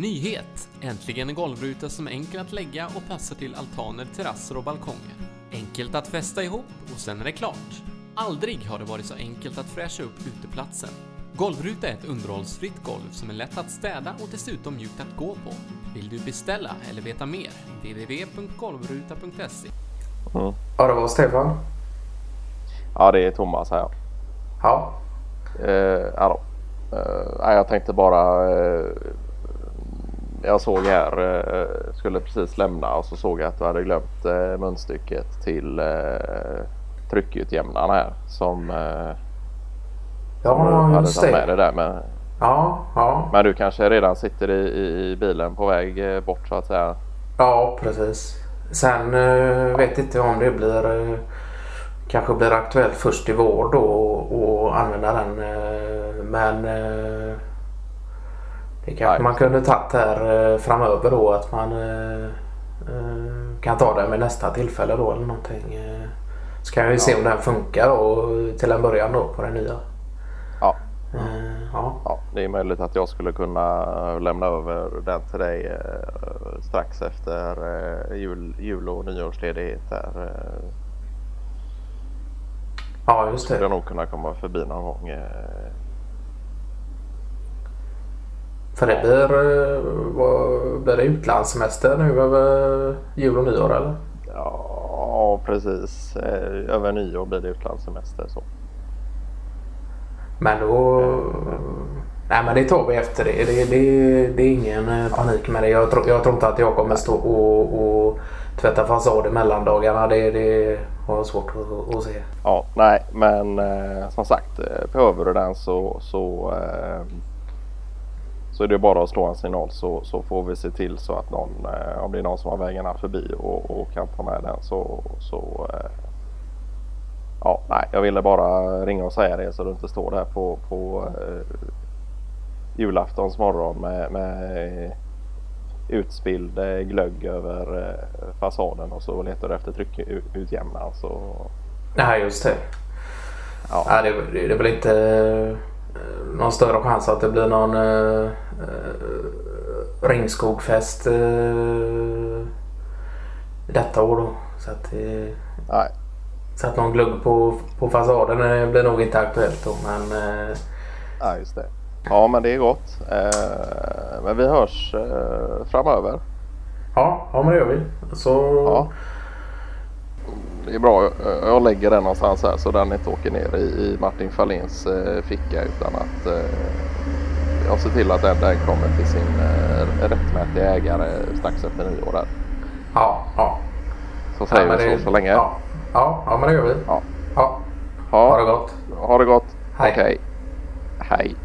Nyhet! Äntligen en golvruta som är enkel att lägga och passar till altaner, terrasser och balkonger. Enkelt att fästa ihop och sen är det klart. Aldrig har det varit så enkelt att fräscha upp uteplatsen. Golvruta är ett underhållsfritt golv som är lätt att städa och dessutom mjukt att gå på. Vill du beställa eller veta mer? www.golvruta.se Mm. Ja, det var Stefan. Ja, det är Thomas här. Ja. Eh, nej, jag tänkte bara. Eh, jag såg här, eh, skulle precis lämna och så såg jag att du hade glömt eh, munstycket till eh, tryckutjämnaren här som eh, som du Ja, hade tagit med det. det där. Men, Ja, ja. men du kanske redan sitter i, i, bilen på väg bort så att säga. Ja, precis. Sen vet inte om det blir kanske blir aktuellt först i vår då och, och använda den. Men det kanske Nej. man kunde tagit här eh, framöver då att man eh, eh, kan ta den vid nästa tillfälle då eller någonting. Så kan vi se Ja. om den funkar då till en början då på den nya. Ja. Ja. Ja, det är möjligt att jag skulle kunna lämna över den till dig strax efter jul, jul och nyårsledighet. Där, ja, just skulle det. jag nog kunna komma förbi någon gång. Eh, För det blir, eh, vad, blir det utlandssemester nu över jul och nyår eller? ja, precis. Eh, över nyår blir det utlandssemester. Så. Men då... Nej men det tar vi efter det. Det, det, det är ingen eh, panik med det. Jag, tror- jag tror inte att jag kommer stå och, och tvätta fasad i mellandagarna. Det, det har jag svårt att, att se. Ja, nej, men eh, som sagt, eh, behöver du den så, så, eh, så är det bara att slå en signal så, så får vi se till så att någon, eh, om det är någon som har vägarna förbi och, och kan ta med den så, så eh, ja, nej, jag ville bara ringa och säga det så du inte står där på, på eh, julaftons morgon med, med utspilld eh, glögg över fasaden och så letar du efter tryckutjämnaren så Nej just det. ja. Ja, det, det, det är väl inte någon större chans att det blir någon uh, ringskogfest uh, detta år då. Så att, eh, Nej, så att någon glugg på, på fasaden eh, blir nog inte aktuellt då. Men eh, ja, just det. Ja, men det är gott. Eh, men vi hörs eh, framöver. ja, ja, men det gör vi. Så, Ja. Det är bra. Jag- Jag lägger den någonstans här så den inte åker ner i, Martin Fahlins eh, ficka utan att eh, jag ser till att den, den kommer till sin eh, rättmätiga ägare strax efter nyår. Där. ja, ja. Så säger ja, vi så det- så länge. Ja, ja, ja, men det gör vi. Ja. Ja, Ha, ha det gott. ha det gott. Hej. Okej. Hej.